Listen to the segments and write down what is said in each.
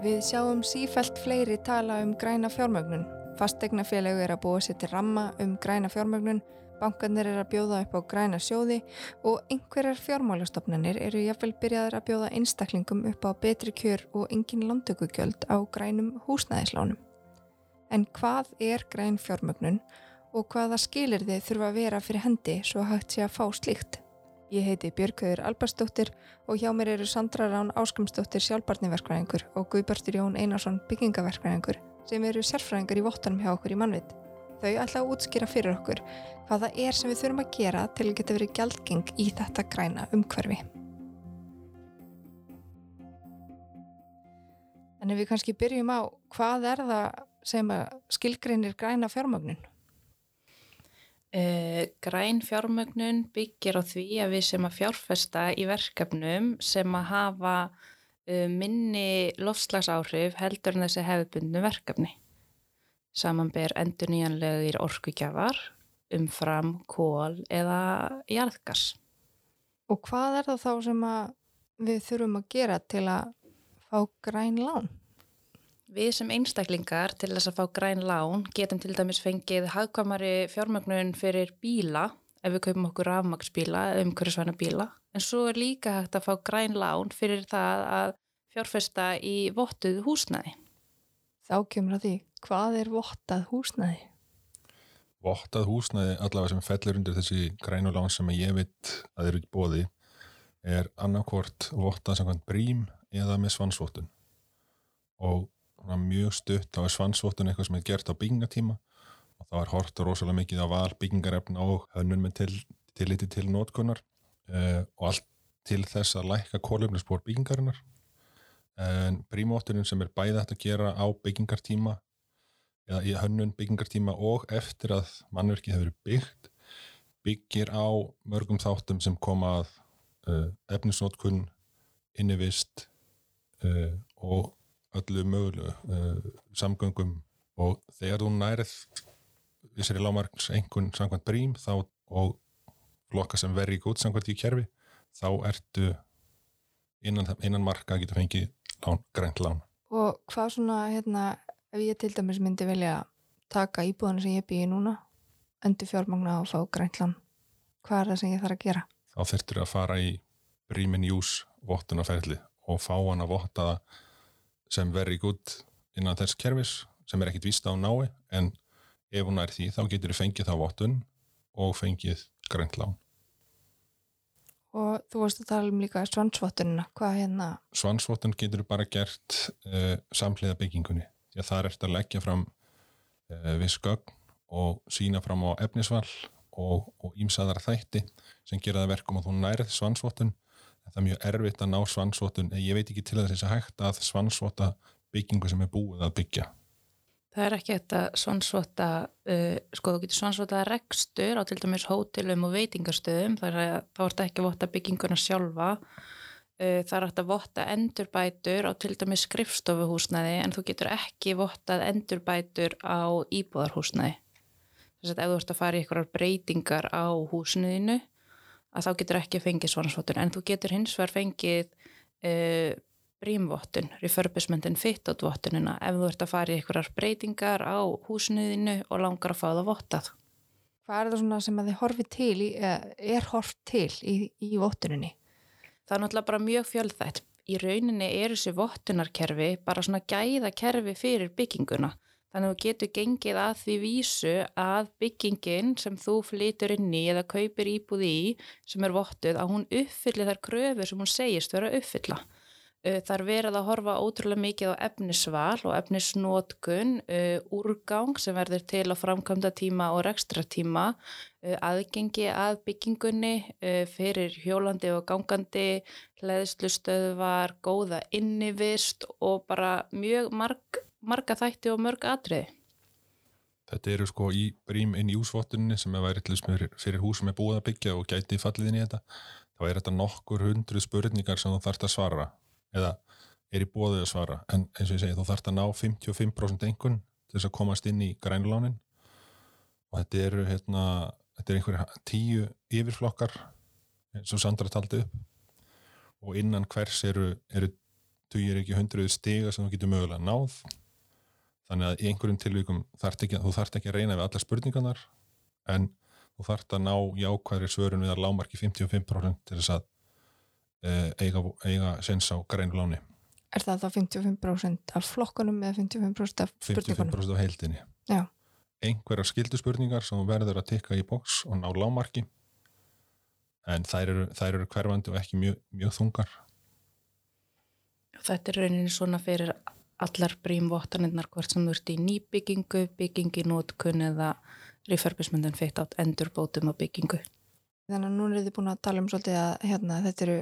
Við sjáum sífælt fleiri tala um græna fjármögnun. Fastegnafélög er að búa sér til ramma um græna fjármögnun, bankarnir er að bjóða upp á græna sjóði og einhverjar fjármálastofnanir eru jáfnvel byrjaðar að bjóða einstaklingum upp á betri kjör og engin landtökugjöld á grænum húsnæðislánum. En hvað er græn fjármögnun og hvaða skilir þið þurfa að vera fyrir hendi svo hægt sé að fá slíkt? Ég heiti Björgauður Albarsdóttir og hjá mér eru Sandra Rán Áskamsdóttir sjálfbarniverkvæðingur og Guðbarstur Jón Einarsson byggingaverkvæðingur sem eru sérfræðingar í vottanum hjá okkur í mannvit. Þau ætla að útskýra fyrir okkur hvað það er sem við þurfum að gera til að geta verið gjaldgeng í þetta græna umhverfi. En ef við kannski byrjum á hvað er það sem skilgreinir græna fjármögnun? Uh, græn fjármögnun byggir á því að við sem að fjárfesta í verkefnum sem að hafa uh, minni lofslagsáhrif heldur en þessi hefðbundnu verkefni. Samanber endur nýjanlegir orkugjafar, umfram, kól eða jarðgas. Og hvað er það þá sem við þurfum að gera til að fá græn lán? Við sem einstaklingar til þess að fá græn lán getum til dæmis fengið hagkvamari fjármögnun fyrir bíla ef við kaupum okkur rafmagsbíla eða umhverjusvæna bíla. En svo er líka hægt að fá græn lán fyrir það að fjárfesta í vottuð húsnæði. Þá kemur að því, hvað er vottað húsnæði? Vottað húsnæði allavega sem fellur undir þessi grænu lán sem ég veit að eru ekki bóði er annarkvort vottað samkvæmt brím eða með svansvottun og mjög stutt á svansvottun eitthvað sem er gert á byggingatíma og það var hort rosalega mikið á val byggingarefna og hönnun með til, til liti til nótkunnar uh, og allt til þess að lækka kólumnisspór byggingarinnar. En prímóttunum sem er bæða þetta að gera á byggingartíma eða í hönnun byggingartíma og eftir að mannverkið hefur byggt byggir á mörgum þáttum sem koma að uh, efnisnótkun innivist uh, og öllu mögulegu uh, samgöngum og þegar þú nærið vissir í lámarks einhvern samkvæmt brím þá og flokka sem veri gút samkvæmt í kjærfi þá ertu innan, innan marka að geta fengið lán, grænt lán. Og hvað svona hérna, ef ég til dæmis myndi velja taka íbúðan sem ég býði núna endur fjármagna og fá grænt lán hvað er það sem ég þarf að gera? Þá þurftur að fara í brímin jús vottunarferðli og fá hann að votta það sem verður í gutt innan þess kervis sem er ekkit vista á nái en ef hún er því þá getur þið fengið þá vottun og fengið grænt lán. Og þú varst að tala um líka svansvottunina, hvað hérna? Svansvottun getur bara gert uh, samhliða byggingunni því að það er eftir að leggja fram uh, viss gögn og sína fram á efnisval og ímsaðar þætti sem gera það verkum og þú nærið svansvottun það er mjög erfitt að ná svansvotun ég veit ekki til þess að hægt að svansvota byggingu sem er búið að byggja. Það er ekki þetta svansvota uh, sko þú getur svansvota rekstur á til dæmis hótelum og veitingarstöðum þar er þá ert ekki að vota bygginguna sjálfa. Uh, það er að vota endurbætur á til dæmis skrifstofuhúsnaði en þú getur ekki votað endurbætur á íbúðarhúsnaði þess að ef þú ert að fara í einhverjar breytingar á húsniðinu að þá getur ekki fengið svona svotur en þú getur hins vegar fengið uh, brímvottun, refurbishmentin fit-out-vottunina ef þú ert að fara í einhverjar breytingar á húsnuðinu og langar að fá það vottað. Hvað er það svona sem að þið horfi til, í, er horf til í, í vottuninni? Það er náttúrulega bara mjög fjöldþætt. Í rauninni er þessi vottunarkerfi bara svona gæðakerfi fyrir bygginguna Þannig að þú getur gengið að því vísu að byggingin sem þú flytur inn í eða kaupir íbúð í sem er vottuð að hún uppfyllir þar kröfur sem hún segist vera að uppfylla. Það er verið að horfa ótrúlega mikið á efnisval og efnisnótkun, úrgang sem verður til á framkvæmda tíma og rekstra tíma, aðgengi að byggingunni fyrir hjólandi og gangandi, hlæðslustöðvar, góða innivist og bara mjög marg marga þætti og mörg atriði. Þetta eru sko í brím inn í úsvottunni sem er værið fyrir hús sem er búið að byggja og gæti fallið inn í þetta. Þá er þetta nokkur hundru spurningar sem þú þarfst að svara eða er í bóðið að svara. En eins og ég segi þú þarfst að ná 55% engun til þess að komast inn í grænulánin og þetta eru hérna, þetta er einhverja tíu yfirflokkar og Sandra taldi upp og innan hvers eru, eru tugir ekki hundruð stiga sem þú getur mögulega náð þannig að í einhverjum tilvíkum þarft ekki, þú þarft ekki að reyna við alla spurningarnar en þú þarft að ná jákvæðri svörun við að lámarki 55% til þess að e, eiga, eiga sens á grænu láni Er það þá 55% af flokkunum eða 55% af spurningunum? 55% af heildinni Já. einhverjar skildu spurningar sem þú verður að tikka í bóks og ná lámarki en þær eru, þær eru hverfandi og ekki mjög, mjög þungar Þetta er rauninni svona fyrir allar brímvottanirnar hvort sem ert í nýbyggingu, byggingi, nótkun eða refurbismyndin feitt átt endurbótum á byggingu. Þannig að núna er þið búin að tala um svolítið að hérna, þetta eru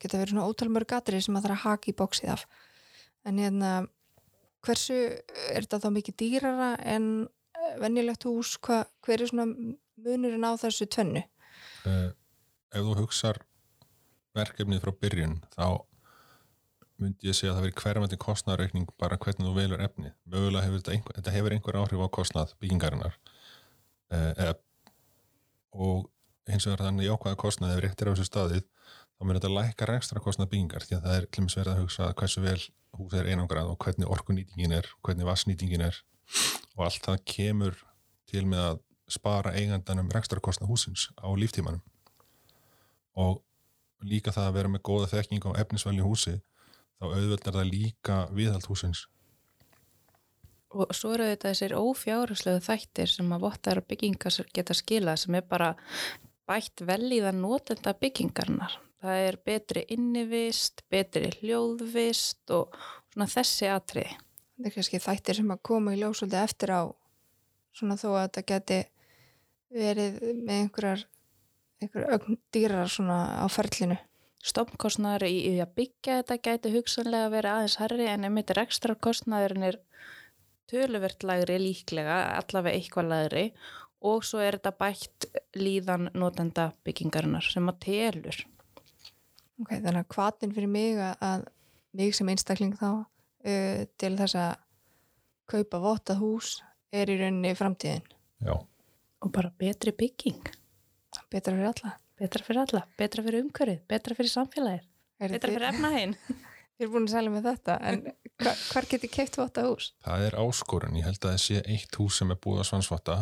geta verið svona ótalmör gatri sem að það er að haka í bóksið af. En hérna, hversu er þetta þá mikið dýrara en eh, venjulegt hús? Hva, hver er svona munurinn á þessu tvennu? uh, ef þú hugsar verkefnið frá byrjun þá myndi ég segja að það veri hverjandi kostnæðareikning bara hvernig þú velur efni. Mögulega hefur þetta einhver, þetta hefur einhver áhrif á kostnað byggingarinnar. Uh, eða, og eins og þannig jákvæða kostnað ef réttir á þessu staðið þá myndir þetta lækka rekstra kostnað byggingar því að það er klimis verið að hugsa hversu vel hús er einangrað og hvernig orkunýtingin er hvernig vassnýtingin er. Og allt það kemur til með að spara eigandanum rekstra kostnað húsins á líftímanum. Og líka það að vera með góða þekking á efnisvæli húsi þá auðveldar það líka viðhald húsins Og svo eru þetta þessir ófjárhagslegu þættir sem að vottar byggingar geta skilað sem er bara bætt vel í það notenda byggingarnar. Það er betri innivist, betri hljóðvist og svona þessi atriði. Þetta er kannski þættir sem að koma í ljósuldi eftir á svona þó að þetta geti verið með einhverjar einhverjar ögn dýrar svona á ferlinu. Stofnkostnaður í, í að byggja þetta gæti hugsanlega verið aðeins herri en ef mitt er ekstra kostnaðurinn er töluvert lagri líklega, allavega eitthvað lagri og svo er þetta bætt líðan notenda byggingarinnar sem að telur. Ok, þannig að hvaðin fyrir mig að, að mig sem einstakling þá uh, til þess að kaupa votað hús er í rauninni framtíðin. Já, Og bara betri bygging, Betra fyrir alla. Betra fyrir alla, betra fyrir umhverfið, betra fyrir samfélagið, Er betra fyrir efnahinn. Þið er búin að selja með þetta, en hva, hvar getur keipt votað hús? það er áskorun. Ég held að það sé eitt hús sem er búið að svansvatta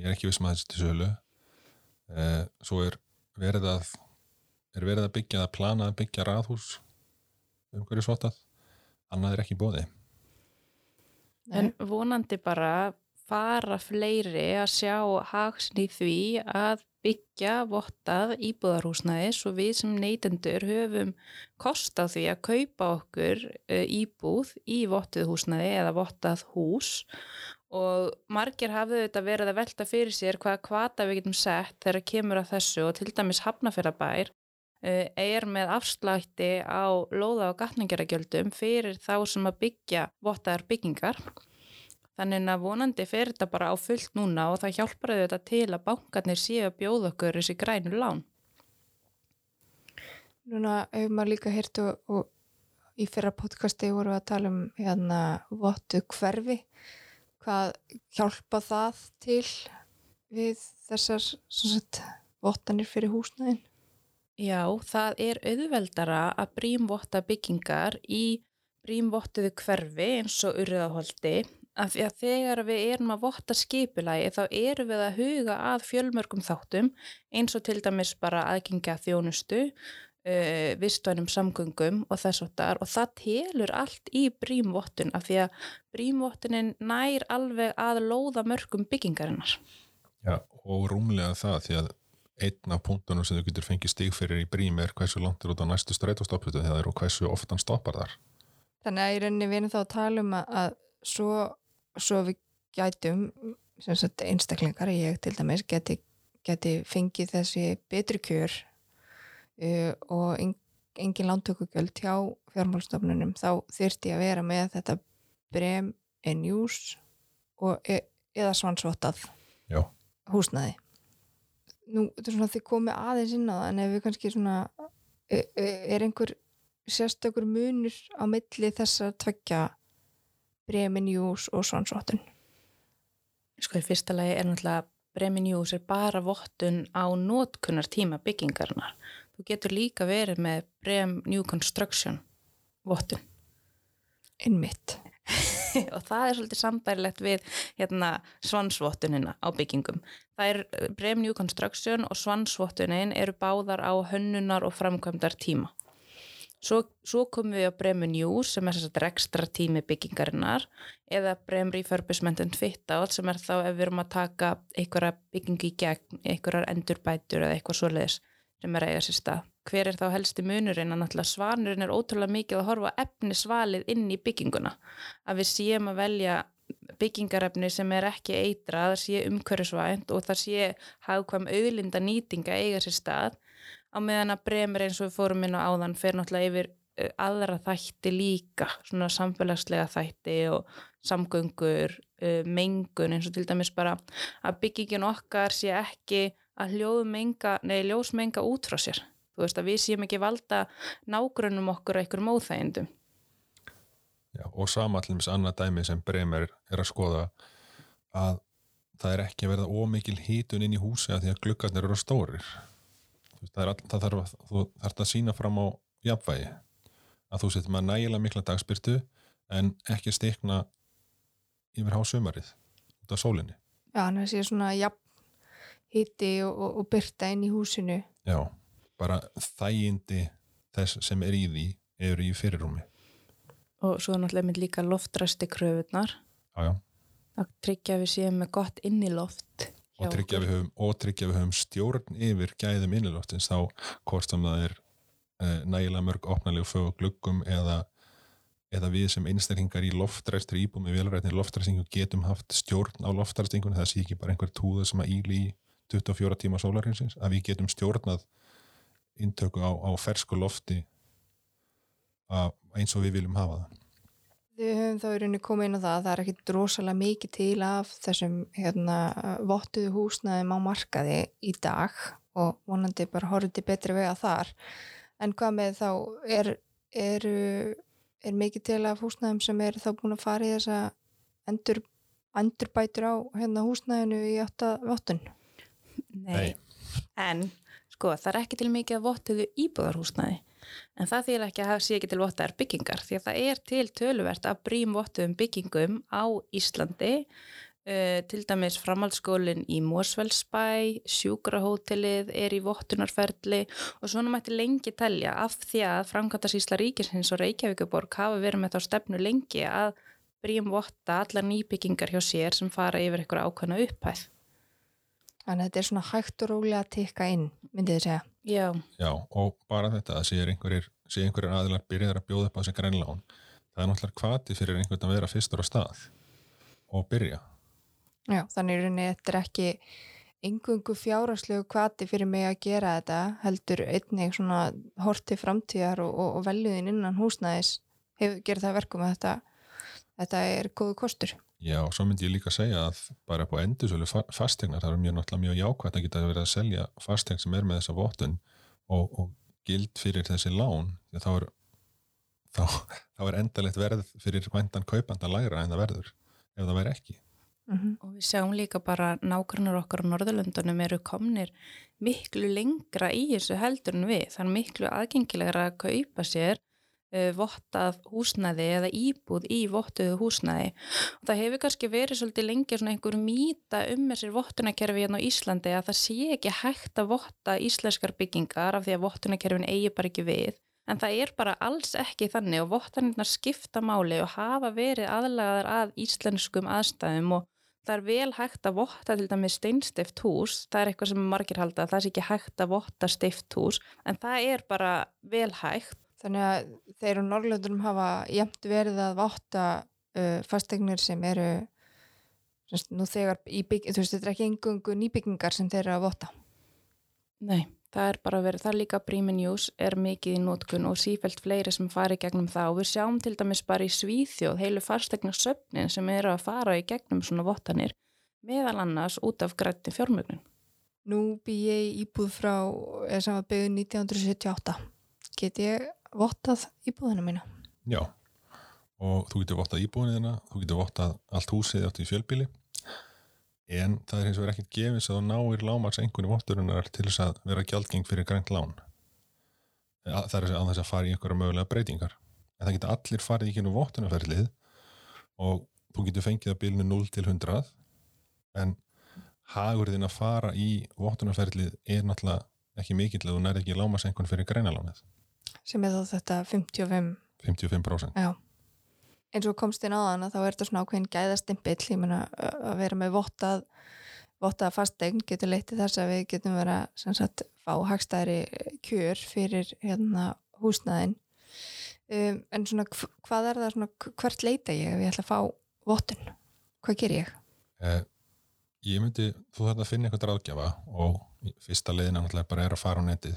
ég er ekki viss með þessi til sölu. Eh, svo er verið að er verið að byggja að plana að byggja raðhús um hverju svotað annað er ekki bóði En vonandi bara fara fleiri að sjá hagsn í því að byggja vottað íbúðarhúsnæði svo við sem neytendur höfum kost á því að kaupa okkur uh, íbúð í vottið húsnæði eða vottað hús. Og margir hafðu þetta verið að velta fyrir sér hvaða kvata við getum sett þegar kemur að þessu og til dæmis hafnafyrabær uh, er með afslætti á lóða og gatningaragjöldum fyrir þá sem að byggja vottaðar byggingar Þannig að vonandi fer þetta bara á fullt núna og það hjálpar þetta til að bankarnir séu að bjóða okkur þessi grænu lán. Núna hefur maður líka heyrt og, og í fyrra podcasti voru að tala um hérna vottu hverfi. Hvað hjálpa það til við þessar sagt, vottanir fyrir húsnæðin? Já, það er auðveldara að brímvotta byggingar í brímvottuðu hverfi eins og urðaholti af því að þegar við erum að votta skipulagi þá erum við að huga að fjölmörgum þáttum eins og til dæmis bara aðgengja þjónustu, uh, vistvænum samgöngum og þess og þar og það telur allt í brímvottun af því að brímvottunin nær alveg að lóða mörgum byggingarinnar. Já, og rúmlega það því að einn af punktunum sem þú getur fengið stig fyrir í brím er hversu langt er út á næstu strætóstopplutu þegar og hversu oftan stoppar þar Þannig að í rauninni við erum þá að tala um að, að svo, svo við gætum sem sagt einstaklingar, ég til dæmis geti, geti fengið þessi betri kjör uh, og en, engin lántökugjöld hjá fjármálstofnunum þá þyrfti ég að vera með þetta brem en jús og e, eða svansvottað Já, húsnæði. Nú, þetta er svona að þið komið aðeins inn á það en ef við kannski svona e- e- er einhver sérstakur munur á milli þessar tveggja bremin jús og svansvottun Sko í fyrsta lagi er náttúrulega Bremin News er bara vottun á nótkunnar tíma byggingarnar. Þú getur líka verið með Brem New Construction vottun Innmitt. og það er svolítið sambærilegt við hérna, svansvottunina á byggingum. Það er eh, Brem New Construction og svansvottunin eru báðar á hönnunar og framkvæmdar tíma. Svo, svo komum við á Bremu New sem er að ekstra tími byggingarinnar eða Brem Refurbishment and Fit Out sem er þá ef við erum að taka einhverja byggingu í gegn, einhverjar endurbætur eða eitthvað svoleiðis sem er að eiga sér stað. Hver er þá helsti munurinn að náttúrulega svanurinn er ótrúlega mikið að horfa efnisvalið inn í bygginguna. Að við séum að velja byggingarefni sem er ekki eitra, það sé umhverfisvænt og það sé hafðkvæm auðlinda nýtinga eiga sér stað á meðan að bremur eins og við fórum inn á áðan fer náttúrulega yfir uh, aðra þætti líka, svona samfélagslega þætti og samgöngur, uh, mengun eins og til dæmis bara að byggingin okkar sé ekki að hljóðmenga, nei ljósmenga út frá sér. Þú veist að við séum ekki valda nágrunum okkur að einhverjum óþægindum. Já, og samallins annað dæmi sem Bremer er að skoða að það er ekki að verða ómikil hítun inn í húsi að því að gluggarnir eru stórir. Veist, Það, er all, það þarf að, þú þarf að sína fram á jafnvægi að þú setur með nægilega mikla dagspyrtu en ekki stikna yfir hásumarið út af sólinni. Já, hann er að sé svona jafn hitti og, og, og byrta inn í húsinu. Já, bara þægindi þess sem er í því eru í fyrirrúmi. Og svo er náttúrulega mynd líka loftræsti kröfunar Já, já. að tryggja að við séum með gott inniloft hjá og tryggja við höfum, og höfum stjórn yfir gæðum inniloftins þá hvort sem það er eh, nægilega mörg opnalegu fög og gluggum eða, eða við sem einstaklingar í loftræstri íbúið með velrætni loftræstingu getum haft stjórn á loftræstingun það sé ekki bara einhver túða sem að íli í 24 tíma sólarhinsins að við getum stjórnað intöku á, á fersku lofti að, eins og við viljum hafa það Við höfum þá í rauninni komið inn á það að það er ekki drosalega mikið til af þessum hérna, vottuðu húsnaðum á markaði í dag og vonandi bara horfið til betri vega þar. En hvað með þá er, er, er mikið til af húsnaðum sem er þá búin að fara í þessa endur, endurbætur á hérna, húsnaðinu í átta vottun? Nei. En sko það er ekki til mikið að vottuðu íbúðarhúsnaði en það þýr ekki að hafa sé ekki til vottaðar byggingar því að það er til töluvert af brím vottuðum byggingum á Íslandi uh, til dæmis framhaldsskólinn í Mósfellsbæ, sjúkrahótelið er í vottunarferli og svona mætti lengi telja af því að framkvæmtasísla ríkisins og Reykjavíkuborg hafa verið með þá stefnu lengi að brím votta allar nýbyggingar hjá sér sem fara yfir eitthvað ákveðna upphæð. Þannig að þetta er svona hægt og rólega að tikka inn, myndið þið segja. Já, Já, og bara þetta að séu einhverjir, sé einhverjir aðilar byrjaðar að bjóða upp á þessi grænlán það er náttúrulega kvati fyrir einhvern að vera fyrstur á stað og byrja Já, þannig í rauninni þetta er ekki engungu fjárhagslegu kvati fyrir mig að gera þetta heldur einnig svona horti framtíðar og, og, og veljuðin innan húsnæðis hefur gerð það að verkum að þetta, þetta er góðu kostur. Já, og svo myndi ég líka segja að bara upp á endursölu fastegnar, það er mjög náttúrulega mjög jákvæmt að geta verið að selja fastegn sem er með þessa vottun og, og gild fyrir þessi lán, því að þá er þá, þá er endalegt verð fyrir væntan kaupanda lægra en það verður ef það væri ekki. Mm og við sjáum líka bara nákvæmnar okkar á Norðurlöndunum eru komnir miklu lengra í þessu heldur en við. Er miklu aðgengilegra að kaupa sér vottað húsnæði eða íbúð í vottuðu húsnæði. Og það hefur kannski verið svolítið lengi svona einhver mýta um þessir vottunarkerfi hérna á Íslandi að það sé ekki hægt að votta íslenskar byggingar af því að vottunarkerfin eigi bara ekki við. En það er bara alls ekki þannig og vottanirnar skipta máli og hafa verið aðlagaðar að íslenskum aðstæðum og það er vel hægt að votta til dæmis steinstift hús. Það er eitthvað sem margir halda að það sé ekki hægt að votta stift hús en það er bara vel hægt. Þannig að þeir á Norrlöndunum hafa jæmt verið að votta uh, fastegnir sem eru semst, nú þegar í bygg, þú veist, þetta er ekki engungu nýbyggingar sem þeir eru að votta. Nei, það er bara verið, það er líka Prímin Jús er mikið í nótkun og sífælt fleiri sem fari gegnum það og við sjáum til dæmis bara í Svíþjóð heilu fastegna söfnin sem eru að fara í gegnum svona vottanir meðal annars út af grætti fjármögnun. Nú bý ég íbúð frá, eða sem var byggð 1978. Get ég vottað íbúðina mína? Já, og þú getur vottað íbúinniðina, þú getur vottað allt húsið átt í fjölbíli en það er hins vegar ekkert gefins að þú náir lámaks einhverju votturinnar til þess að vera gjaldgeng fyrir grænt lán. Að- Það er að þess að fara í einhverja mögulega breytingar. en það geta allir farið í kynnu vottunarferlið og þú getur fengið að bylnu 0 til 100 en hagurðin að fara í vottunarferlið er náttúrulega ekki mikill að þú nær ekki lámasengun fyrir greinalánið sem er þá þetta 55 55% Já, eins og komst inn á þann þá er þetta svona ákveðin gæðastimpill. Ég meina að vera með vottað vottað fastegn getur leytið þess að við getum vera sem sagt fá hagstæðri kjör fyrir hérna húsnæðin. Um, en svona hv- hvað er það svona, hvert leita ég ef ég ætla að fá vottun? Hvað ger ég? eh, ég myndi, þú þarf að finna eitthvað ráðgjafa og fyrsta leiðina náttúrulega bara er að fara á netið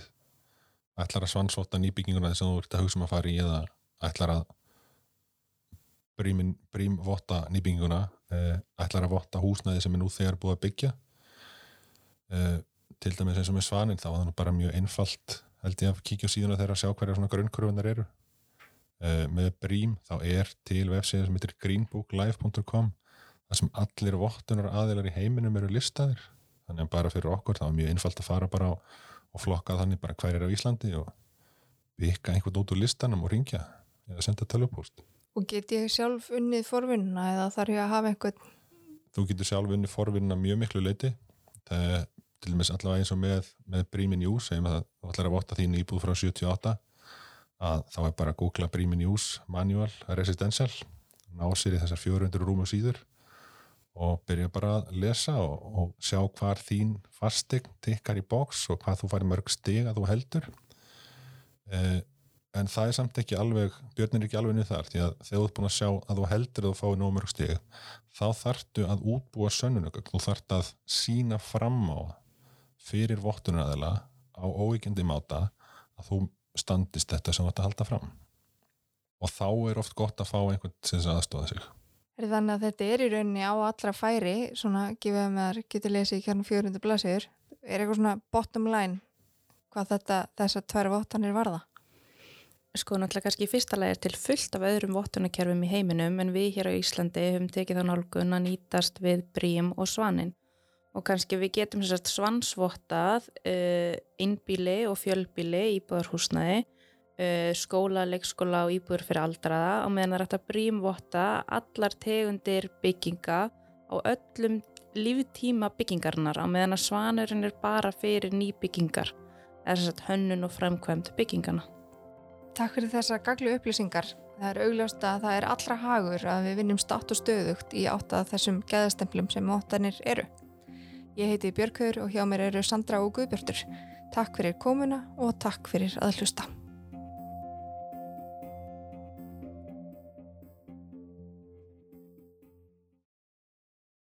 ætlar að svansvotta nýbygginguna sem þú ert að hugsa um að fara í eða ætlar að brímin, brím votta nýbygginguna eh, ætlar að votta húsnæði sem er nú þegar búið að byggja. Eh, til dæmis eins og með svanin þá var það nú bara mjög einfalt held ég að kíkja á síðuna þegar að sjá hverja svona grunnkurfunar eru. Eh, með brím þá er til vefsíða sem heitir greenbooklive.com þar sem allir vottunar aðilar í heiminum eru listaðir. Þannig að bara fyrir okkur þá er mjög einfalt að fara bara á, og flokka þannig bara hver er á Íslandi og bygga einhvern út úr listanum og ringja eða senda telupóst Og get ég sjálf unnið forvinnuna eða þarf ég að hafa einhvern? Þú getur sjálf unni forvinna mjög miklu leiti það er til dæmis allavega eins og með, með Brími News segjum að þú ætlar að votta þín íbúð frá 78 að þá er bara að googla Brími News Manual Residential ná sér í þessar 400 rúmu síður og byrja bara að lesa og, og sjá hvar þín fastegn tikkar í bóks og hvað þú fari mörg stig að þú heldur. Eh, en það er samt ekki alveg björn er ekki alveg niður þar því að þegar þú ert búin að sjá að þú heldur að þú fái nóg mörg stig þá þarftu að útbúa sönnunögg þú þarft að sína fram á fyrir vottunaraðila á óíkjandi máta að þú standist þetta sem þú ætti að halda fram. Og þá er oft gott að fá einhvern sem aðstóða sig. Er þannig að þetta er í rauninni á allra færi, svona gefið að maður getur lesið í kjarnum 400 blasir, er eitthvað svona bottom line hvað þetta, þessar tvær vottanir varða? Sko náttúrulega kannski í fyrsta lagi er til fullt af öðrum vottunarkerfum í heiminum en við hér á Íslandi höfum tekið þá nálgun að nýtast við brím og svanin og kannski við getum svansvottað uh, innbíli og fjölbíli íbúðarhúsnaði skóla, leikskóla og íbúður fyrir aldraða og meðan það er hægt að brímvotta allar tegundir bygginga á öllum líftíma byggingarnar á meðan að svanurinn er bara fyrir nýbyggingar eða sem sagt hönnun og framkvæmt byggingana Takk fyrir þessar gaglu upplýsingar. Það er augljóst að það er allra hagur að við vinnum státt og stöðugt í átt að þessum geðastemplum sem vottanir eru. Ég heiti Björkur og hjá mér eru Sandra og Guðbjörtur. Takk fyrir komuna og takk fyrir að hlusta.